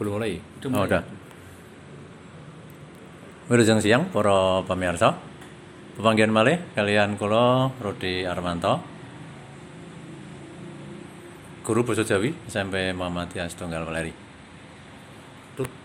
Belum mulai. Oh, udah. Wilujeng siang para pemirsa, Pepanggihan malih kalian kula Rudi Armanto. Guru Basa Jawi SMP Muhammadiyah Setunggal Weleri.